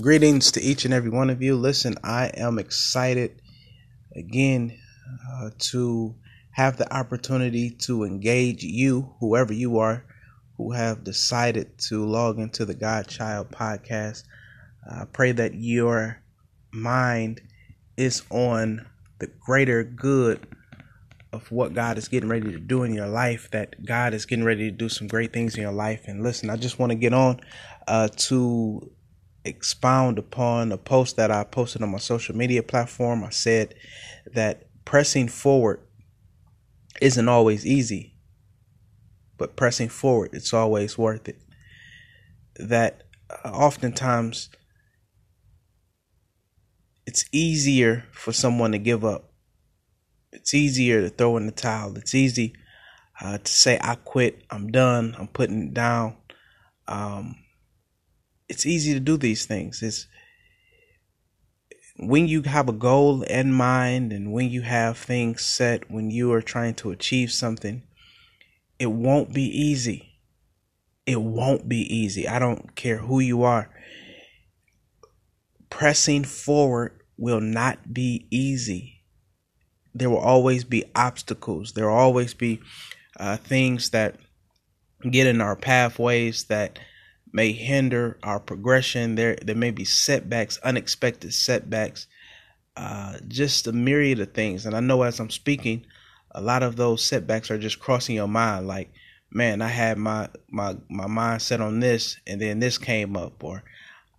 Greetings to each and every one of you. Listen, I am excited again uh, to have the opportunity to engage you, whoever you are, who have decided to log into the God Child podcast. I pray that your mind is on the greater good of what God is getting ready to do in your life, that God is getting ready to do some great things in your life. And listen, I just want to get on uh, to expound upon a post that I posted on my social media platform. I said that pressing forward isn't always easy, but pressing forward, it's always worth it. That uh, oftentimes it's easier for someone to give up. It's easier to throw in the towel. It's easy uh, to say, I quit, I'm done, I'm putting it down. Um, it's easy to do these things. It's when you have a goal in mind and when you have things set, when you are trying to achieve something, it won't be easy. It won't be easy. I don't care who you are. Pressing forward will not be easy. There will always be obstacles. There will always be uh, things that get in our pathways that may hinder our progression. There there may be setbacks, unexpected setbacks, uh, just a myriad of things. And I know as I'm speaking, a lot of those setbacks are just crossing your mind. Like, man, I had my my my mind set on this, and then this came up, or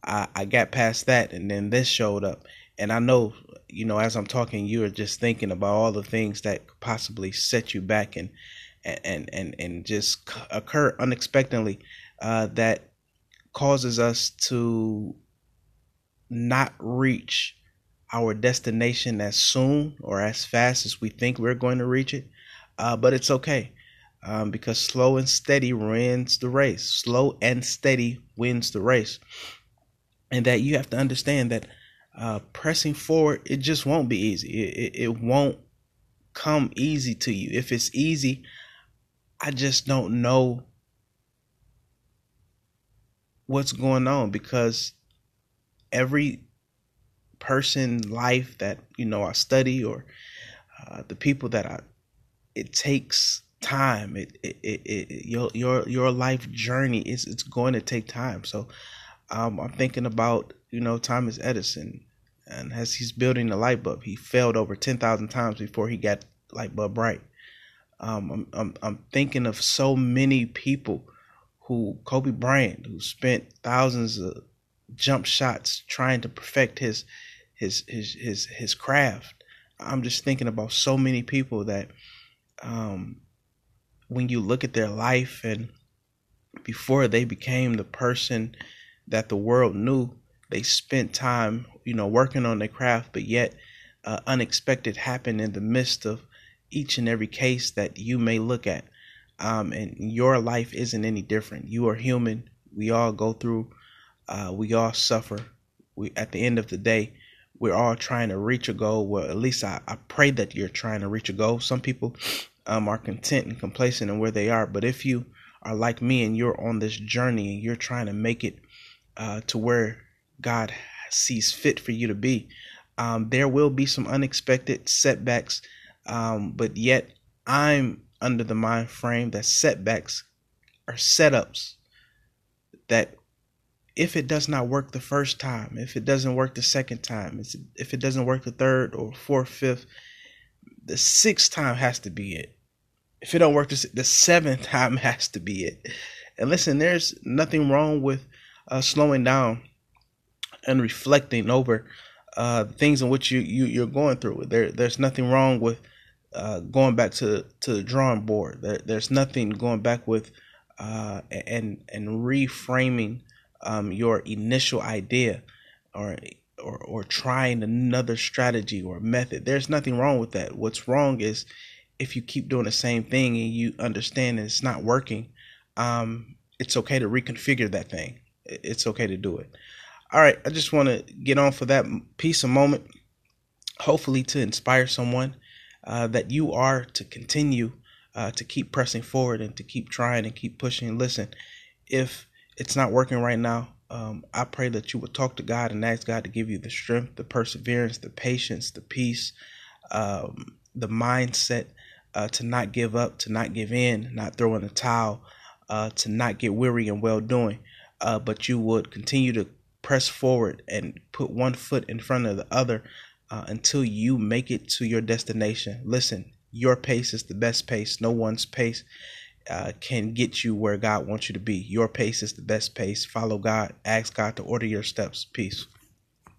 I, I got past that, and then this showed up. And I know, you know, as I'm talking, you are just thinking about all the things that could possibly set you back and and and and just occur unexpectedly uh, that causes us to not reach our destination as soon or as fast as we think we're going to reach it. Uh, but it's okay um, because slow and steady wins the race. Slow and steady wins the race. And that you have to understand that uh, pressing forward, it just won't be easy. It, it, it won't come easy to you. If it's easy, I just don't know what's going on because every person life that you know I study or uh, the people that I it takes time it, it, it, it, your your your life journey is it's going to take time so um, I'm thinking about you know Thomas Edison and as he's building the light bulb he failed over 10,000 times before he got light bulb right um, I'm, I'm, I'm thinking of so many people who Kobe Bryant, who spent thousands of jump shots trying to perfect his his his his his craft. I'm just thinking about so many people that um, when you look at their life and before they became the person that the world knew, they spent time, you know, working on their craft, but yet uh, unexpected happened in the midst of each and every case that you may look at um, and your life isn't any different. You are human. We all go through. Uh, we all suffer. We at the end of the day, we're all trying to reach a goal. Well, at least I, I pray that you're trying to reach a goal. Some people um, are content and complacent in where they are, but if you are like me and you're on this journey and you're trying to make it uh, to where God sees fit for you to be, um, there will be some unexpected setbacks. Um, but yet, I'm under the mind frame that setbacks are setups that if it does not work the first time, if it doesn't work the second time, if it doesn't work the third or fourth, fifth, the sixth time has to be it. If it don't work, the seventh time has to be it. And listen, there's nothing wrong with uh, slowing down and reflecting over uh, things in which you, you you're going through. There, there's nothing wrong with uh, going back to to the drawing board. There, there's nothing going back with uh, and and reframing um, your initial idea or or or trying another strategy or method. There's nothing wrong with that. What's wrong is if you keep doing the same thing and you understand it's not working. Um, it's okay to reconfigure that thing. It's okay to do it. All right, I just want to get on for that piece of moment, hopefully to inspire someone uh, that you are to continue uh, to keep pressing forward and to keep trying and keep pushing. Listen, if it's not working right now, um, I pray that you would talk to God and ask God to give you the strength, the perseverance, the patience, the peace, um, the mindset uh, to not give up, to not give in, not throw in the towel, uh, to not get weary and well doing, uh, but you would continue to press forward and put one foot in front of the other uh, until you make it to your destination. Listen, your pace is the best pace. No one's pace uh, can get you where God wants you to be. Your pace is the best pace. Follow God. Ask God to order your steps. Peace.